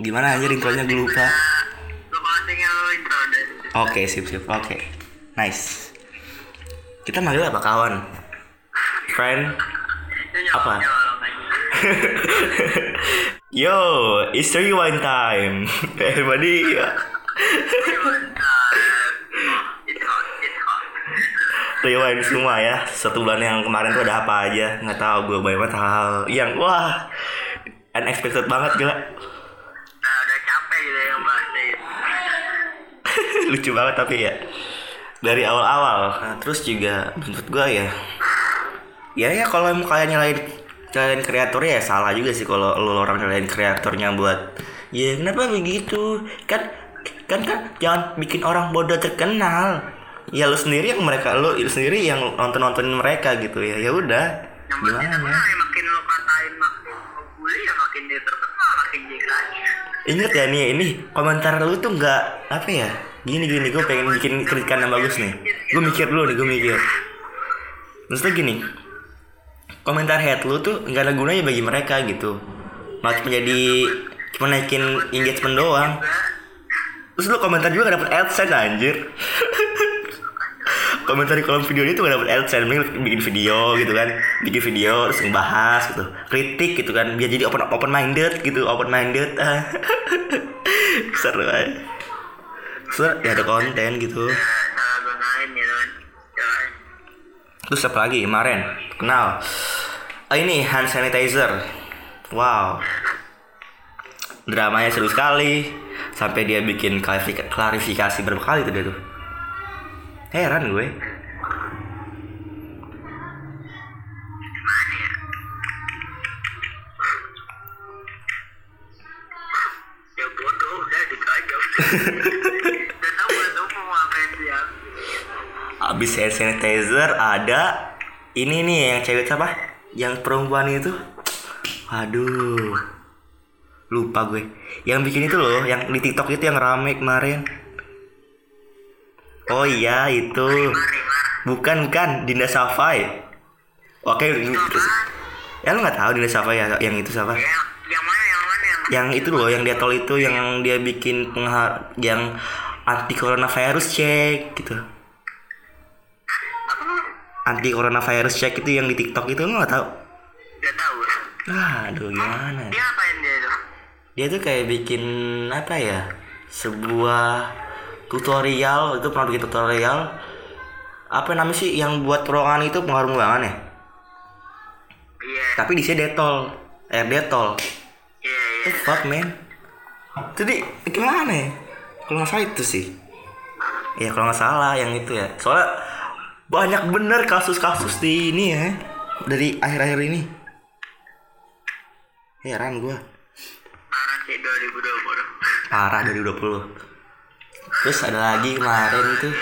Gimana anjir intronya gue lupa. Oke, sip sip. Oke. Nice. Kita manggil apa kawan? Friend? Apa? Yo, it's rewind time. Everybody. Hot. Rewind semua ya. Satu bulan yang kemarin tuh ada apa aja? Nggak tahu gue banyak hal yang wah unexpected banget gila. Nah, udah capek gitu ya ngebahasnya itu. Lucu banget tapi ya. Dari awal-awal. Nah, terus juga menurut gue ya. Ya ya kalau mau kalian nyalain nyalain kreatornya ya salah juga sih kalau lu orang nyalain kreatornya buat ya kenapa begitu kan kan kan jangan bikin orang bodoh terkenal ya lu sendiri yang mereka lu, lu sendiri yang nonton nontonin mereka gitu ya ya udah gimana ya makin lo katain makin lo bully ya makin dia terkenal makin JKI. Ingat ya nih, ini komentar lu tuh nggak apa ya? Gini gini, gue pengen bikin kritikan yang bagus nih. Gue mikir dulu nih, gue mikir. Maksudnya gini, komentar head lu tuh nggak ada gunanya bagi mereka gitu. Malah menjadi cuma naikin engagement doang. Terus lu komentar juga gak dapet AdSense anjir. komentar di kolom video itu gak dapet AdSense Mending bikin video gitu kan bikin video terus ngebahas gitu kritik gitu kan biar jadi open open minded gitu open minded seru aja seru ya ada konten gitu. Ya, salah gunain gitu kan. Coy. terus apa lagi? Kemarin. Kenal. Ah, ini hand sanitizer. Wow. Dramanya seru sekali. Sampai dia bikin klarifikasi, klarifikasi berapa kali tuh dia tuh? Heran gue sanitizer ada ini nih yang cewek siapa? Yang perempuan itu. Aduh. Lupa gue. Yang bikin itu loh, yang di TikTok itu yang rame kemarin. Oh iya, itu. Bukan kan Dinda Safai. Oke, ya lu nggak tahu Dinda Safai ya yang itu siapa? Yang yang mana yang mana yang Yang itu loh, yang dia tol itu yang dia bikin penghar yang anti coronavirus check gitu. Anti coronavirus check itu yang di TikTok itu lu nggak tahu? Gak tahu. Ah, aduh gimana? Dia ngapain dia tuh? Dia tuh kayak bikin apa ya? Sebuah tutorial itu pernah bikin tutorial apa namanya sih yang buat ruangan itu pengaruh ruangan ya? Iya. Tapi di sini detol, air detol. Iya iya. The fuck man? Jadi gimana ya? Kalau nggak salah itu sih. Ya kalau nggak salah yang itu ya. Soalnya banyak bener kasus-kasus di ini ya dari akhir-akhir ini. Heran gua. Parah sih 2020. Parah dari 20. Terus ada lagi kemarin tuh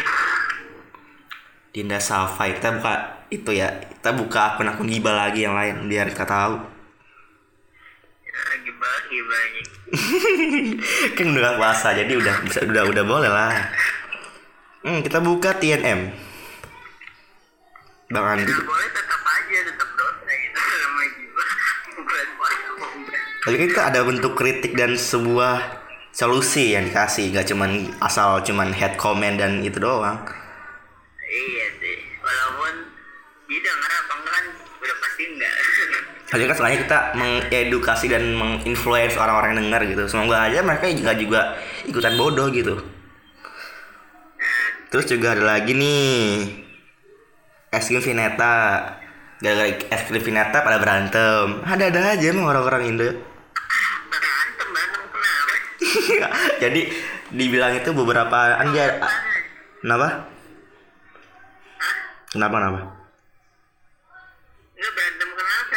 Dinda Safai kita buka itu ya kita buka akun-akun gibah lagi yang lain biar kita tahu Ya, gibah ini. kan udah puasa jadi udah bisa udah udah boleh lah hmm, kita buka TNM Bang Andi Gak boleh tetap aja tetap dosa gitu sama tapi kan kita ada bentuk kritik dan sebuah solusi yang dikasih gak cuman asal cuman head comment dan itu doang Iya sih. Walaupun denger apa enggak kan udah pasti enggak. Tapi kan soalnya kita mengedukasi dan menginfluence orang-orang yang dengar gitu. Semoga aja mereka juga juga ikutan bodoh gitu. Terus juga ada lagi nih es krim Vineta. Gara-gara es krim Vineta pada berantem. Ada-ada aja emang orang-orang Indo. Berantem berantem kenapa? Jadi dibilang itu beberapa anja. Kenapa? Kenapa kenapa? Enggak berantem kenapa?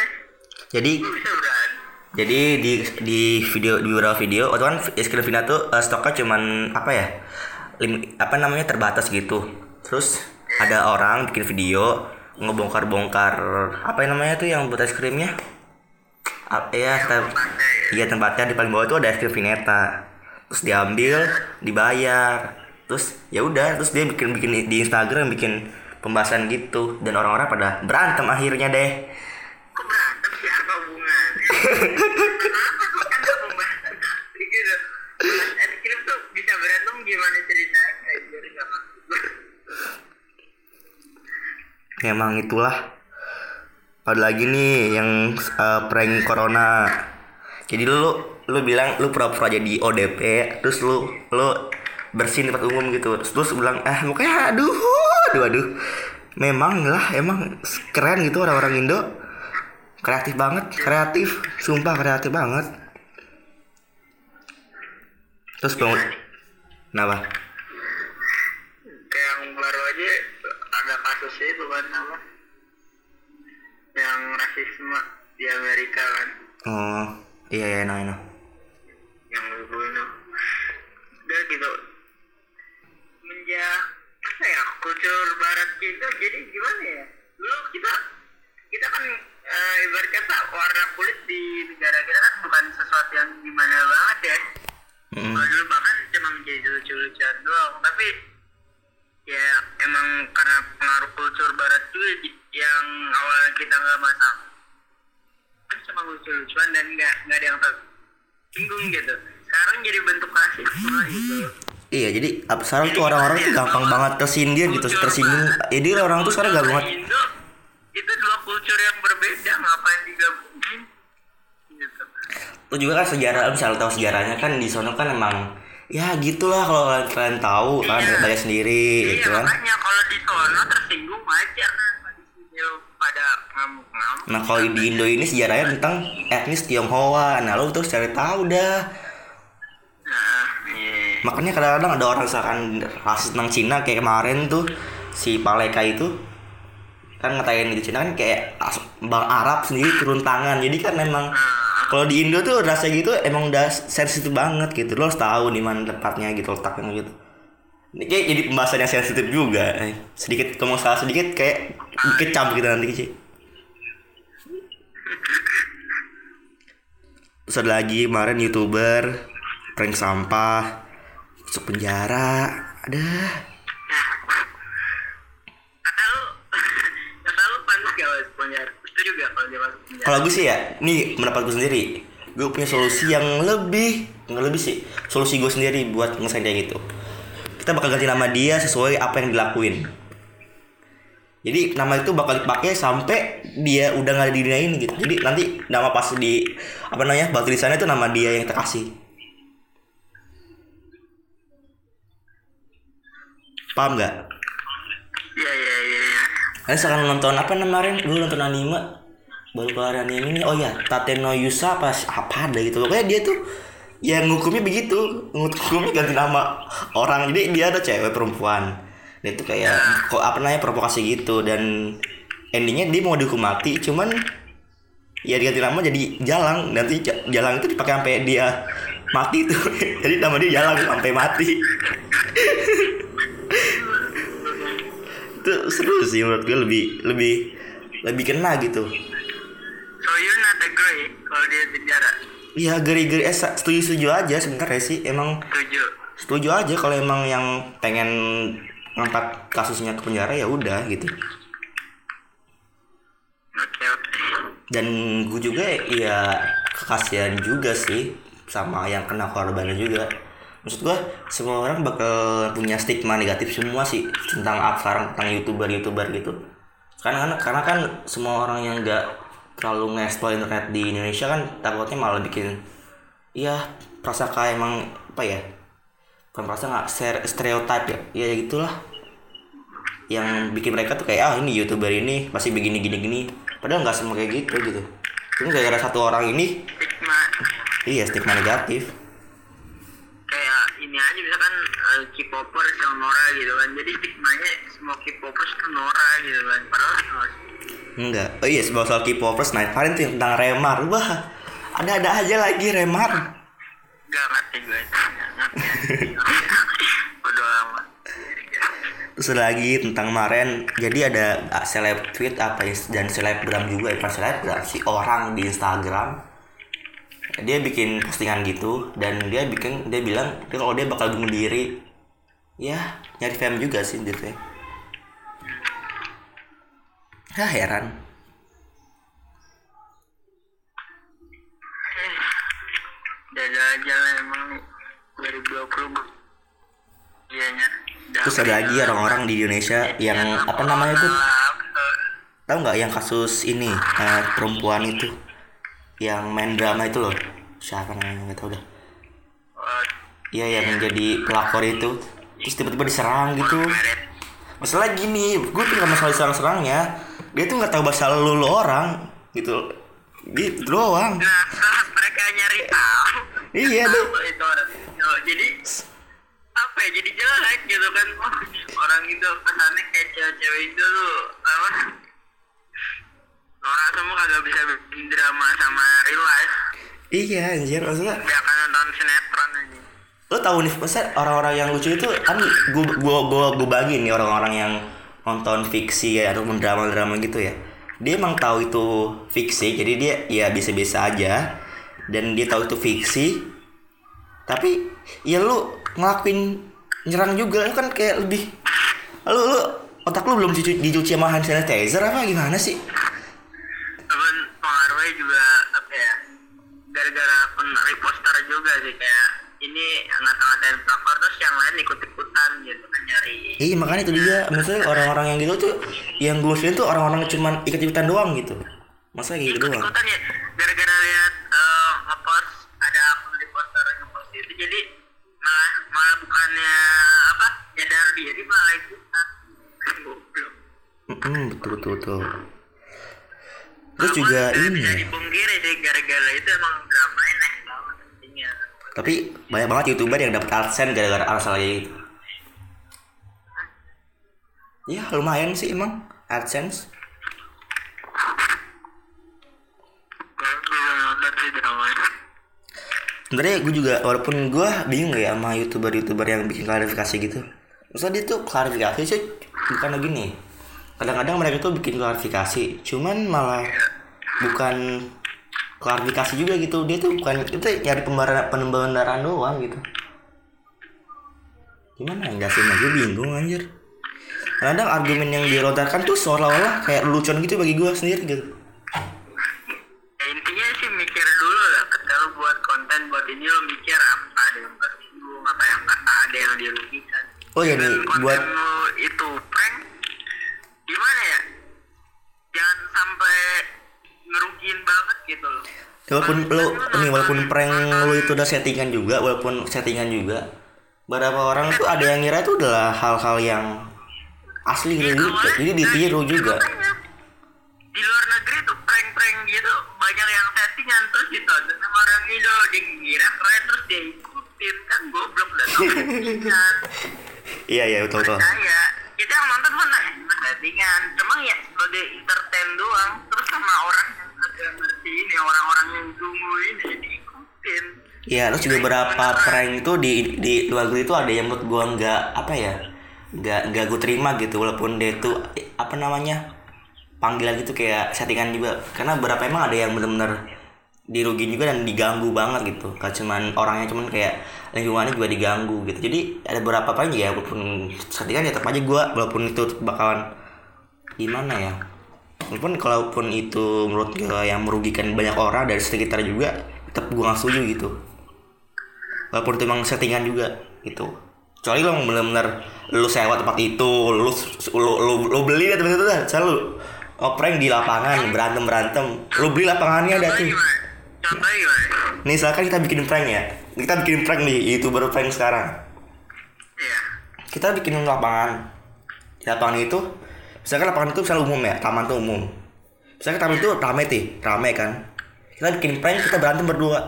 Jadi. Jadi di di video di beberapa video, waktu kan es krim Vina tuh eh, stoknya cuman apa ya, lim- apa namanya terbatas gitu. Terus ada orang bikin video ngebongkar-bongkar apa yang namanya tuh yang buat es krimnya? A iya, ya gitu. iya tempatnya di paling bawah itu ada es krim vineta. Terus diambil dibayar. Terus ya udah terus dia bikin bikin di Instagram bikin pembahasan gitu. Dan orang-orang pada berantem akhirnya deh. Kok berantem sih? Apa hubungan? Kenapa gitu? Tuh bisa berantem gimana ceritanya? Memang itulah. Ada lagi nih yang eh, prank corona. Jadi lu lu bilang lu pura-pura jadi ODP terus lu lu bersihin tempat umum gitu. Terus lu bilang ah mukanya aduh aduh aduh. Memang lah emang keren gitu orang-orang Indo. Kreatif banget kreatif. Sumpah kreatif banget. Terus bangun kenapa kayak yang baru aja kasusnya itu kan apa? Yang rasisme di Amerika kan. Oh iya iya no, no. yang bunuh udah gitu. Menja apa ya kultur barat kita jadi gimana ya? Dulu kita kita kan eh, ibarat kata warna kulit di negara kita kan bukan sesuatu yang gimana banget ya. Kalau dulu bahkan cuma menjadi lucu-lucuan doang tapi emang karena pengaruh kultur barat juga di- yang awalnya kita nggak masak kan cuma lucu-lucuan dan nggak nggak ada yang tersinggung gitu. Sekarang jadi bentuk kasih gitu. Iya jadi apa sekarang tuh orang-orang tuh gampang banget tersindir gitu tersinggung. Jadi orang tuh sekarang gampang banget. Indo itu dua kultur yang berbeda ngapain digabungin? Gitu. Juga kan sejarah misal tahu sejarahnya kan di sono kan emang ya gitulah kalau kalian, kalian tahu kan Iya. banyak sendiri iya gitu kan. makanya kalau di sono tersinggung wajar pada ngamuk-ngamuk Nah kalau di Indo ini sejarahnya tentang etnis Tionghoa. Nah lu tuh cari tahu dah. nah iya Makanya kadang-kadang ada orang misalkan rasis tentang Cina kayak kemarin tuh si Paleka itu kan ngatain di Cina kan kayak bang Arab sendiri turun tangan. Jadi kan emang kalau di Indo tuh rasa gitu emang udah sensitif banget gitu. Lo harus tahu di mana tempatnya gitu letaknya gitu. Ini kayak jadi pembahasan sensitif juga. Eh, Sedikit ngomong salah sedikit kayak dikecam gitu nanti sih. Terus lagi kemarin youtuber prank sampah masuk penjara ada kata lu kata lu panik gak masuk kalau dia masuk penjara kalau gue sih ya nih pendapat gue sendiri. Gue punya solusi yang lebih nggak lebih sih. Solusi gue sendiri buat ngesain kayak gitu. Kita bakal ganti nama dia sesuai apa yang dilakuin. Jadi nama itu bakal dipakai sampai dia udah nggak ada di dunia ini gitu. Jadi nanti nama pas di apa namanya batu di sana itu nama dia yang kita kasih. Paham nggak? Iya iya iya iya. Kalian sekarang nonton apa kemarin? Dulu nonton anime baru keluar anime ini oh ya Tateno Yusa apa apa ada gitu. Pokoknya dia tuh yang ngukumnya begitu. Ngukumnya ganti nama orang. Jadi dia ada cewek perempuan. Dia tuh kayak kok apa namanya provokasi gitu. Dan endingnya dia mau dihukum mati cuman ya diganti nama jadi Jalang. Nanti Ja- Jalang itu dipakai sampai dia mati tuh. Jadi nama dia Jalang sampai mati. Itu seru sih menurut gue. Lebih lebih lebih kena gitu so you're not agree kalau dia penjara Iya geri-geri. Eh setuju setuju aja sebenarnya sih emang setuju. setuju aja kalau emang yang pengen ngangkat kasusnya ke penjara ya udah gitu. Oke oke. Dan gue juga ya kekasihan juga sih sama yang kena korbannya juga. Maksud gue semua orang bakal punya stigma negatif semua sih tentang sekarang tentang youtuber youtuber gitu. Karena karena kan semua orang yang nggak terlalu nge-explore internet di Indonesia kan takutnya malah bikin iya prasangka emang apa ya bukan prasangka stere- stereotype ya ya gitulah. Yang bikin mereka tuh kayak ah ini youtuber ini pasti begini gini gini. Padahal nggak semua kayak gitu gitu. Cuma gara-gara satu orang ini stigma. Iya stigma negatif ini aja misalkan eh, K-popers yang Nora gitu kan. Jadi stigmanya semua K-popers tuh Nora gitu kan. Padahal enggak. Oh iya sebuah soal K-popers nah kemarin tuh yang tentang Remar. Wah ada-ada aja lagi Remar. Gak ngerti. Gue bodo amat. Terus lagi tentang kemarin jadi ada ah, seleb tweet apa dan selebgram juga ya bukan selebgram si orang di Instagram dia bikin postingan gitu dan dia bikin dia bilang dia kalau dia bakal bunuh diri. Ya nyari fame juga sih dia ya. Heran. Dada aja lah emang nih 2020 Iyanya terus ada lagi orang-orang di Indonesia yang apa namanya tuh tahu nggak yang kasus ini eh, perempuan itu yang main drama itu loh siapa namanya nggak tahu dah iya yang menjadi pelakor itu terus tiba-tiba diserang gitu masalah gini gue tuh gak masalah serang-serangnya dia tuh nggak tahu bahasa lu, lu orang gitu gitu doang Nah, saat mereka nyari tahu. Iya, itu. Jadi apa ya? Jadi jelek gitu kan. Orang itu pesannya kayak cewek-cewek itu tuh apa? Orang semua kagak bisa bikin drama sama real life. iya anjir maksudnya Dia akan nonton sinetron aja. lo tahu nih masa orang-orang yang lucu itu kan gue gue gue gue bagi nih orang-orang yang nonton fiksi ya ataupun drama-drama gitu ya dia emang tahu itu fiksi jadi dia ya biasa-biasa aja dan dia tahu itu fiksi tapi ya lu ngelakuin nyerang juga lu kan kayak lebih lu lu otak lu belum dicuci, dicuci sama hand sanitizer apa gimana sih pengaruhnya juga apa ya? Gara-gara pen reposter juga sih kayak ini ngata-ngatain pelakor terus yang lain ikut-ikutan gitu kan nyari. Iya makanya itu dia. Maksudnya orang-orang yang gitu tuh yang gue sih tuh orang-orang cuman ikut-ikutan doang gitu. Masa kayak gitu doang. Ikutan ya gara-gara lihat eh, ngepost ada akun di poster ngepost itu jadi malah malah bukannya apa nyadar diri malah ikutan. Mm-mm, betul betul betul terus juga ini. bisa dipungkiri sih gara-gara itu emang dramanya naik banget artinya tapi banyak banget youtuber yang dapat adsense gara-gara kayak gitu ya lumayan sih emang adsense. Sebenarnya gue juga walaupun gue bingung ya sama youtuber-youtuber yang bikin klarifikasi gitu. Maksudnya dia tuh klarifikasi sih bukan begini kadang-kadang mereka tuh bikin klarifikasi cuman malah bukan klarifikasi juga gitu. Dia tuh bukan itu nyari pembenaran pembenaran doang gitu. Gimana? Ya sih gue bingung anjir. Kadang argumen yang dilontarkan tuh seolah-olah kayak lelucon gitu bagi gue sendiri gitu. Ya intinya sih mikir dulu lah. Ketika lu buat konten buat ini lu mikir apa ada yang tersinggung apa yang ada yang dirugikan. Oh ya nih buat itu prank gimana ya jangan sampai ngerugiin banget gitu loh. Walaupun lu nih walaupun prank lu itu udah settingan juga walaupun settingan juga beberapa orang tuh ada yang ngira itu adalah hal-hal yang asli gitu jadi ditiru juga. di luar negeri tuh prank-prank gitu banyak yang settingan terus ditonton sama orang Indo dia kira keren terus dia ikutin. Kan goblok settingan. Iya iya betul betul. Saya kita yang nonton mana emang settingan cuma ya sebagai entertain doang terus sama orang yang agak ngerti ini orang-orang yang tunggu ini diikutin Iya, terus juga beberapa prank itu di di luar negeri itu ada yang menurut gua nggak apa ya, nggak nggak gue terima gitu walaupun dia itu apa namanya panggilan gitu kayak settingan juga. Karena beberapa emang ada yang benar-benar dirugiin juga dan diganggu banget gitu. Gak cuman orangnya cuman kayak lingkungannya juga diganggu gitu. Jadi ada beberapa prank ya walaupun settingan ya tetap aja gua walaupun itu bakalan gimana ya walaupun kalaupun itu menurut gue yang merugikan banyak orang dari sekitar juga tetap gue nggak setuju gitu. Walaupun itu emang settingan juga gitu. Kecuali lo bener-bener lu sewa tempat itu lu lu lu, lu beli deh tempat itu dah selalu prank di lapangan berantem berantem lu beli lapangannya ada tuh nih misalkan kita bikin prank ya. Kita bikin prank nih youtuber prank sekarang. Iya. Kita bikin lapangan. Di lapangan itu misalkan lapangan itu misalnya umum ya taman tuh umum. Misalkan taman itu rame sih rame kan. Kita bikin prank kita berantem berdua.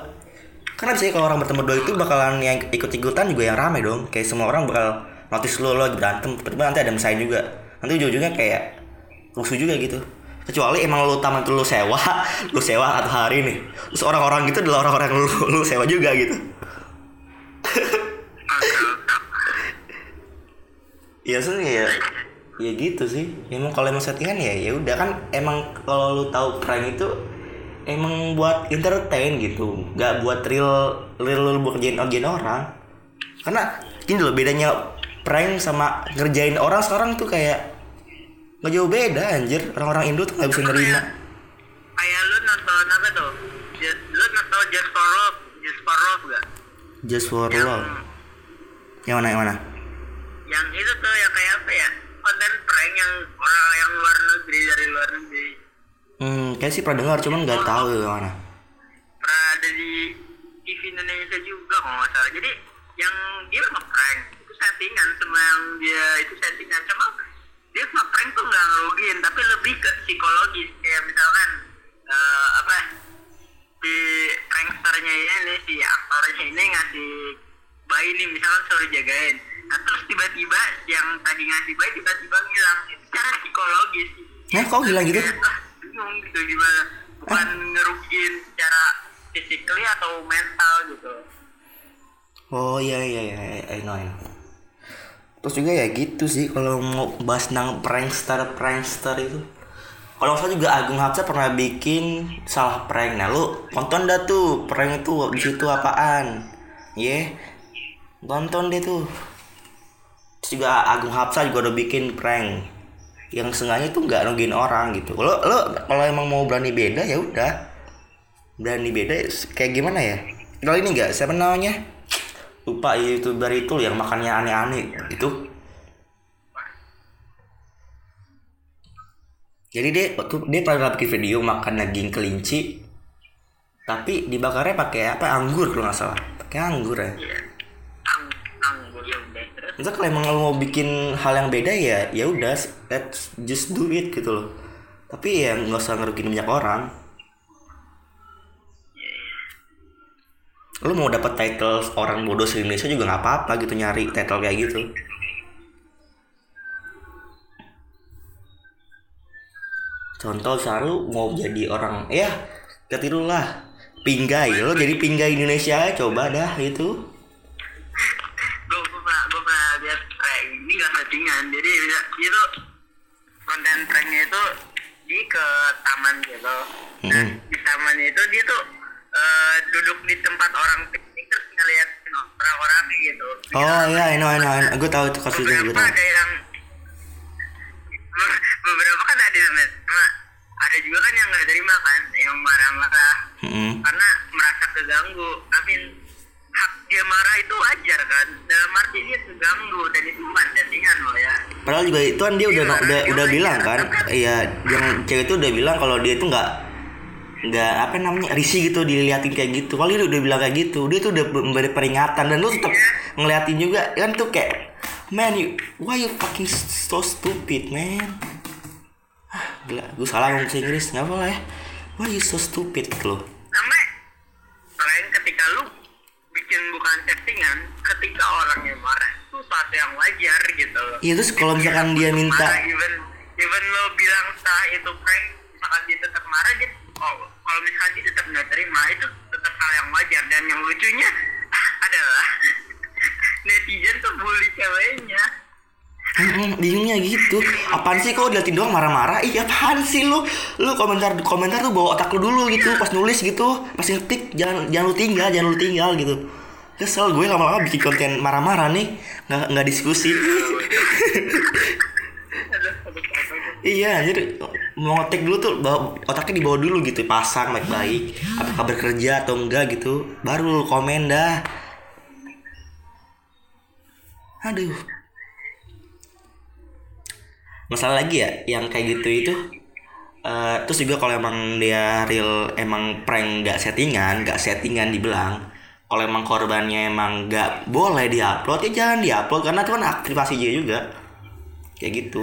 Karena sih kalau orang bertemu berdua itu bakalan yang ikut ikutan juga yang rame dong. Kayak semua orang bakal notice lo lo berantem. Tiba-tiba nanti ada misain juga. Nanti ujung-ujungnya kayak rusuh juga gitu. Kecuali emang lu taman itu lu sewa lu sewa atau hari nih. Terus orang-orang gitu adalah orang-orang lu, lu sewa juga gitu. Iya sih ya ya gitu sih. Emang kalau emang settingan ya ya udah. Kan emang kalau lu tahu prank itu emang buat entertain gitu. Nggak buat real real lu buat kerjain kerjain orang. Karena gini loh bedanya prank sama ngerjain orang sekarang tuh kayak nggak jauh beda anjir. Orang-orang Indo tuh nggak bisa nerima. Kayak lu nonton apa tuh? Lu nonton Just for Love Just for Love gak just for yang love. Yang mana yang mana? Yang itu tuh yang kayak apa ya konten prank yang orang yang luar negeri dari luar negeri. Hmm, kayak sih pernah dengar cuman nggak tahu ya mana. pernah ada di TV Indonesia juga kalau nggak salah. Jadi yang dia ngeprank itu settingan sama yang dia itu settingan. Sama dia ngeprank tuh nggak ngerugiin tapi lebih ke psikologis. Kayak misalkan eh, apa si pranksternya ini si aktornya ini ngasih bayi nih misalkan suruh jagain nah terus tiba-tiba yang tadi ngasih bayi tiba-tiba ngilang itu secara psikologis Nah, kok hilang gitu? Ah, bingung gitu gimana bukan ngerugiin secara physically atau mental gitu Oh iya iya iya, I know, I know. Terus juga ya gitu sih kalau mau bahas tentang prankster prankster itu. Kalau salah juga Agung Hapsa pernah bikin salah prank. Nah lu tonton dah tuh prank itu di situ apaan? Ye, tonton deh tuh. Terus juga Agung Hapsa juga udah bikin prank. Yang sengaja tuh nggak nungguin orang gitu. Lo lo kalau emang mau berani beda ya udah. Berani beda kayak gimana ya? Kalau ini nggak? Siapa namanya? lupa youtuber itu yang makannya aneh-aneh. Itu. Jadi dia waktu dia pernah bikin video makan daging kelinci. Tapi dibakarnya pakai apa? Anggur kalau nggak salah. Pakai anggur ya Iya. ang anggur ya Misal kalau emang lo mau bikin hal yang beda ya ya udah let's just do it gitu loh. Tapi ya nggak usah ngerugiin banyak orang. Lo mau dapat title orang bodoh se Indonesia juga nggak apa-apa gitu nyari title kayak gitu. Contoh selalu mau jadi orang ya ketirulah pinggai lo jadi pinggai Indonesia coba dah itu gue pernah gue pernah lihat prank settingan. Jadi dia, tuh konten pranknya itu di ke taman gitu Mm-mm. di taman itu dia tuh eh, duduk di tempat orang piknik terus ngeliat orang-orang gitu. Oh iya I know I know, I know. gue tahu itu kasusnya gue beberapa tahu ada yang beberapa kan ada yang ada juga kan yang nggak terima kan yang marah-marah. Mm-mm. karena merasa keganggu dia marah itu wajar kan dalam arti dia keganggu dan itu bukan settingan loh ya Padahal juga itu kan dia udah udah iya, udah iya. bilang kan, iya yang cewek itu udah bilang kalau dia itu nggak nggak apa namanya risih gitu diliatin kayak gitu. Kalau dia udah bilang kayak gitu, dia tuh udah memberi peringatan dan lu tetap ngeliatin juga kan tuh kayak man you why you fucking so stupid man. Ah, gila, gue salah ngomong bahasa Inggris nggak apa ya. Why you so stupid gitu loh. namanya selain ketika lu bikin bukan settingan ketika orangnya marah itu suatu yang wajar gitu. Loh Iya terus kalau misalkan dia minta marah even even lo bilang setelah itu prank misalkan dia tetap marah dia oh, kalau misalkan dia tetap nggak terima itu tetap hal yang wajar. Dan yang lucunya adalah netizen tuh bully ceweknya Hmm, bingungnya gitu. Apaan sih kok diliatin doang marah-marah? Iya apaan sih lu? Lu komentar komentar tuh bawa otak lu dulu gitu pas nulis gitu, pas ngetik jangan jangan lu tinggal, jangan lu tinggal gitu. Kesel gue lama-lama bikin konten marah-marah nih, nggak nggak diskusi. apa iya, jadi mau ngetik dulu tuh bawa, otaknya dibawa dulu gitu, pasang baik-baik. Apakah bekerja atau enggak gitu, baru komen dah. Aduh. Masalah lagi ya yang kayak gitu itu eh, terus juga kalau emang dia real emang prank nggak settingan nggak settingan dibilang kalau emang korbannya emang nggak boleh diupload ya jangan diupload karena itu kan hak privasi dia juga. Kayak gitu.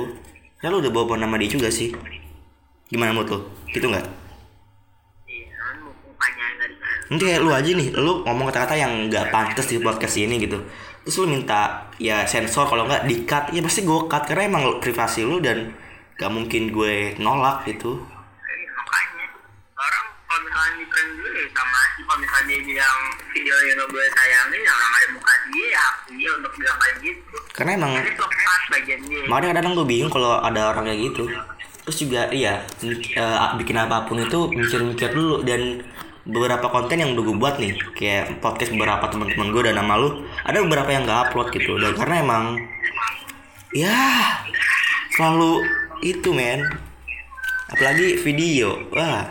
Ya lu udah bawa nama dia juga sih. Gimana menurut lu? Gitu nggak? Nanti lu aja nih lu ngomong kata-kata yang nggak pantas di podcast ini gitu terus lu minta ya sensor kalau nggak di cut ya pasti gue cut karena emang privasi lu dan gak mungkin gue nolak gitu. Makanya orang kalau misalnya di prank dulu ya sama aja. Kalau misalnya dia bilang video yang lo gue sayangin ya orang ada muka dia ya dia untuk bilang kayak gitu. Karena emang makanya kadang-kadang gue bingung kalau ada orang kayak gitu. Terus juga iya eh, bikin apa pun itu mikir-mikir dulu. Dan beberapa konten yang udah gue buat nih kayak podcast beberapa teman-teman gue dan nama lu ada beberapa yang gak upload gitu. Dan karena emang ya selalu itu men. Apalagi video. Wah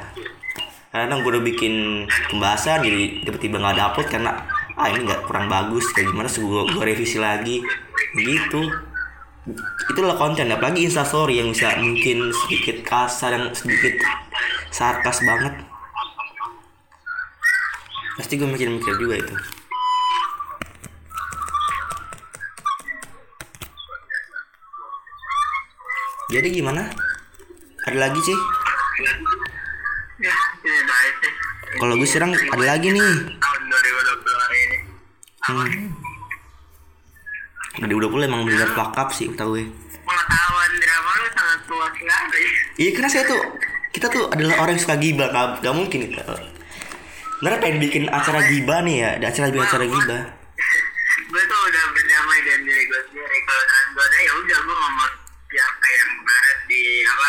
kadang gue udah bikin pembahasan jadi tiba-tiba nggak ada upload karena ah ini nggak kurang bagus. Kayak gimana sih gue gue revisi lagi. Gitu. Itulah konten apalagi instastory yang bisa mungkin sedikit kasar dan sedikit sarkas banget pasti gue mikir-mikir juga itu. Jadi gimana? Ada lagi sih ya kalau gue sekarang ada lagi nih. Tahun 2020 hari ini hmm. 2020 emang bener up sih kata gue drama lu sangat luas Iya karena saya tuh kita tuh adalah orang yang suka gibah gak, gak mungkin kita Bener pengen bikin acara gibah nih ya, acara bikin acara gibah. gue tuh udah berdamai dengan diri gue sendiri kalau saat gue ada ya udah gue nggak mau yang kemarin di apa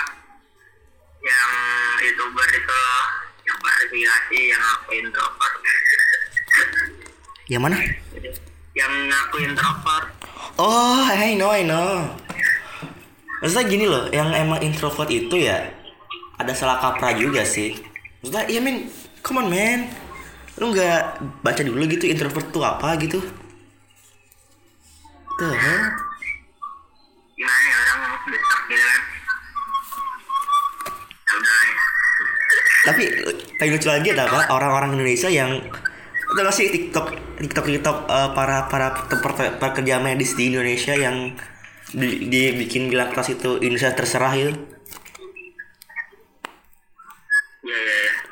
yang youtuber itu loh yang klarifikasi yang aku introvert Yang mana? yang aku introvert Oh, I know, I know. Maksudnya gini loh, yang emang introvert itu ya ada salah kaprah juga sih. Maksudnya, iya men, come on man. Lu nggak baca dulu gitu introvert tuh apa gitu? Tuh, huh? gimana ya orang besok gitu kan. Tapi paling lucu lagi ada apa? Orang-orang Indonesia yang udah gak sih TikTok TikTok TikTok eh, para para pekerja medis di Indonesia yang di, dibikin bilang kelas itu Indonesia terserah itu.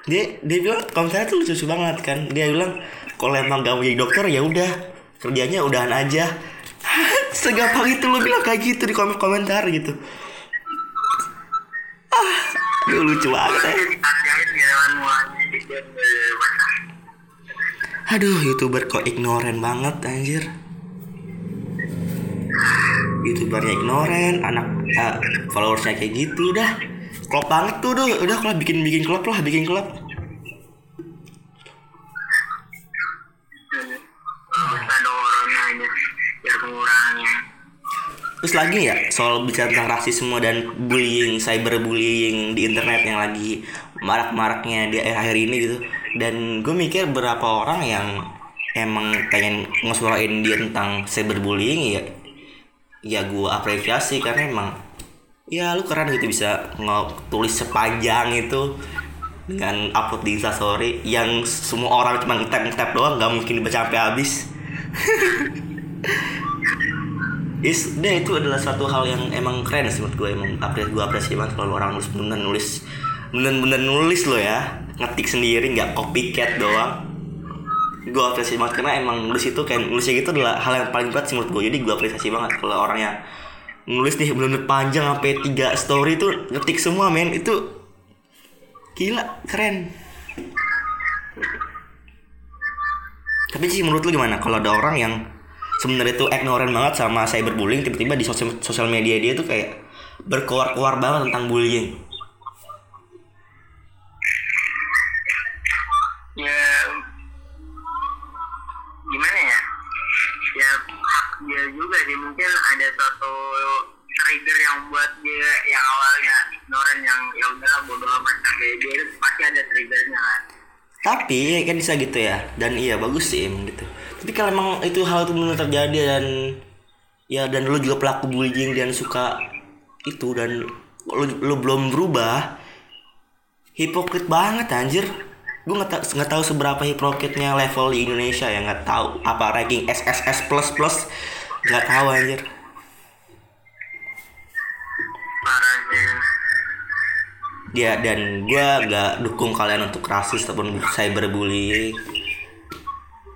Dia dia bilang komentarnya tuh lucu banget kan. Dia bilang kalau emang gak mau jadi dokter ya udah kerjanya udahan aja. Segampang itu lo bilang kayak gitu di komen komentar gitu. Ah, aduh, lucu banget di Aduh, youtuber kok ignoran banget anjir. Youtubernya ignoran, anak uh, followersnya kayak gitu udah. Klop banget tuh udah, udah kalau bikin bikin klub lah, bikin klub. Terus lagi ya soal bicara tentang rasisme dan bullying, cyberbullying di internet yang lagi marak-maraknya di akhir-akhir ini gitu. Dan gue mikir berapa orang yang emang pengen ngesuarain dia tentang cyberbullying ya ya gue apresiasi karena emang ya lu keren gitu bisa ngetulis sepanjang itu dengan upload di instastory yang semua orang cuma tap tap doang nggak mungkin dibaca sampai habis. Is, deh itu adalah suatu hal yang emang keren sih menurut gue emang apresiasi gue apresiasi banget kalau orang nulis bener nulis bener bener nulis lo ya. Ngetik sendiri nggak copycat doang. Gue apresiasi banget karena emang nulis itu kayak nulisnya gitu adalah hal yang paling berat sih menurut gue jadi gue apresiasi banget kalau orang yang nulis nih bener-bener panjang sampai tiga story itu ngetik semua men. Itu gila keren. Tapi sih menurut lu gimana? Kalau ada orang yang sebenarnya tuh ignorant banget sama cyberbullying tiba-tiba di sosial sosial media dia tuh kayak berkoar-koar banget tentang bullying ya gimana ya ya hak dia juga sih mungkin ada suatu trigger yang buat dia yang awalnya ignorant yang ya udahlah bodo amat sampai dia itu pasti ada triggernya kan tapi kan bisa gitu ya. Dan iya bagus sih emang gitu. Tapi kalau emang itu hal itu benar terjadi dan ya dan lu juga pelaku bullying dan suka itu dan lu, lu belum berubah hipokrit banget anjir. Gue nggak tau nggak tahu seberapa hipokritnya level di Indonesia ya nggak tahu apa ranking SSS plus plus nggak tahu anjir ya dan gue nggak dukung kalian untuk rasis ataupun cyberbullying.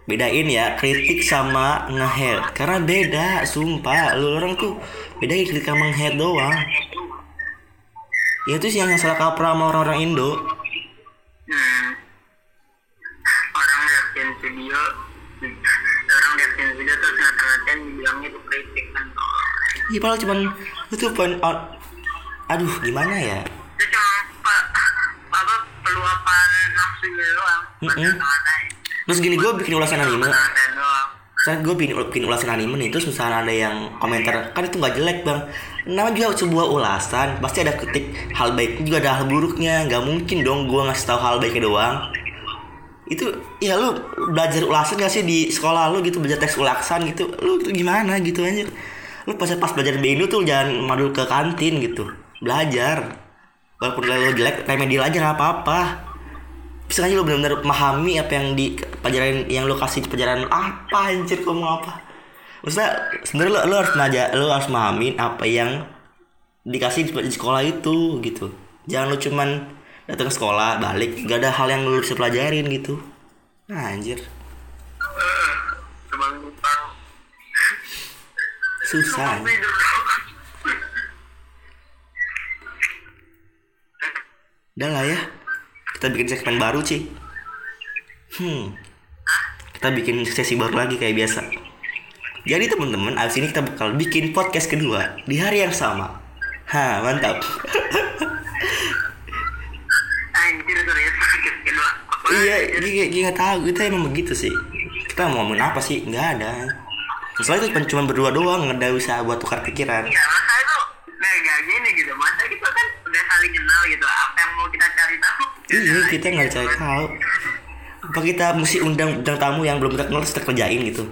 Bedain ya kritik sama nge-hate. Karena beda sumpah. Lu orang tuh bedain kritik sama nge-hate doang. Ya itu sih yang salah kaprah sama orang-orang Indo. Hmm. orang liatin video orang liatin video terus ngata-ngatain bilangnya itu kritik kan? Iya padahal cuman itu point out aduh gimana ya itu cuma pa- apa peluapan nafsunya Mm-mm. ngata-ngatain terus gini gue bikin ulasan anime. Saat gue bikin, bikin ulasan anime nih terus misalnya ada yang komentar kan itu nggak jelek bang. Nama juga sebuah ulasan pasti ada kritik hal baiknya juga ada hal buruknya. Nggak mungkin dong gue ngasih tahu hal baiknya doang. Itu ya lu belajar ulasan gak sih di sekolah lu gitu belajar teks ulasan gitu? Lu gimana gitu aja lu pas pas belajar Indo tuh jangan madu ke kantin gitu. Belajar. Walaupun lo jelek remedi aja nggak apa-apa aja lo benar-benar memahami apa yang di pelajaran yang lo kasih pelajaran apa anjir kamu mau apa? Maksudnya sebenarnya lo, lo harus belajar lo harus memahami apa yang dikasih di, di sekolah itu gitu. Jangan lo cuman datang ke sekolah balik gak ada hal yang lo bisa pelajarin gitu. Nah, anjir. Susah udah lah ya kita bikin segmen baru Ci. Hmm. Kita bikin sesi baru lagi kayak biasa. Jadi teman-teman abis ini kita bakal bikin podcast kedua di hari yang sama. Ha mantap. Anjir kedua. Apa iya gini gini nggak tahu. Kita emang begitu sih. Kita mau ngomongin apa sih? Nggak ada. Soalnya itu cuma- berdua doang nggak ada bisa buat tukar pikiran. Ya masa itu nah gak gini gitu masa kita kan udah saling kenal gitu apa yang mau kita cari tahu iya kita nggak cari tahu. Apa kita mesti undang bintang tamu yang belum kita kenal terus kita kerjain gitu?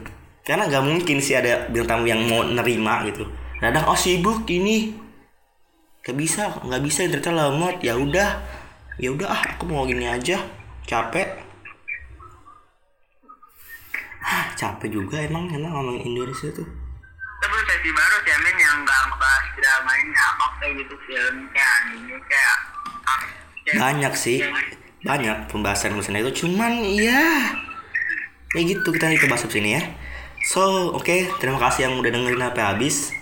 Karena nggak mungkin sih ada bintang tamu yang mau nerima gitu. Kadang oh sibuk ini. Nggak bisa nggak bisa ternyata lemot ya udah ya udah ah aku mau gini aja. Capek. Ah capek juga emang emang ngomongin Indonesia tuh. Tapi baru sih yang nggak ngebahas ini kayak gitu film kayak anime kayak ah, kayak- banyak sih. Banyak pembahasan pembahasan itu. Cuman ya ya gitu kita kita bahas sini ya. So oke terima kasih yang udah dengerin sampai habis.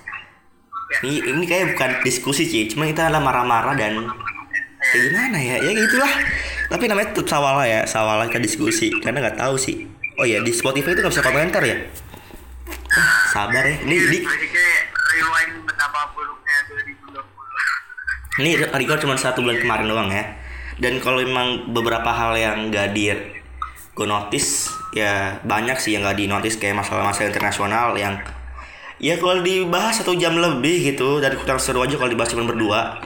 Ini ini kayak bukan diskusi sih cuma kita adalah marah-marah dan kayak gimana ya? Ya gitulah. Tapi namanya tetap sawala ya sawala kita diskusi. Karena nggak tahu sih. Oh ya di Spotify itu nggak bisa komentar ya? Ah, sabar ya. Ini di masih kayak rewind betapa buruknya 2020 Ini record cuma satu bulan kemarin doang ya. Dan kalau emang beberapa hal yang gak di gue notice ya banyak sih yang gak di notice kayak masalah-masalah internasional yang ya kalau dibahas satu jam lebih gitu dan kurang seru aja kalau dibahas cuma berdua.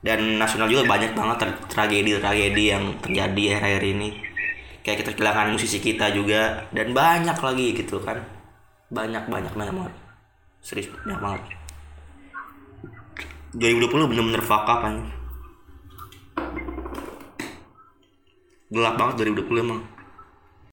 Dan nasional juga banyak banget tra- tragedi-tragedi yang terjadi akhir-akhir ini. Kayak kita kehilangan musisi kita juga dan banyak lagi gitu kan. Banyak banyak banyak banget. Serius banyak banget 2020 bener-bener fuck up anjing. Gelap banget 2020 emang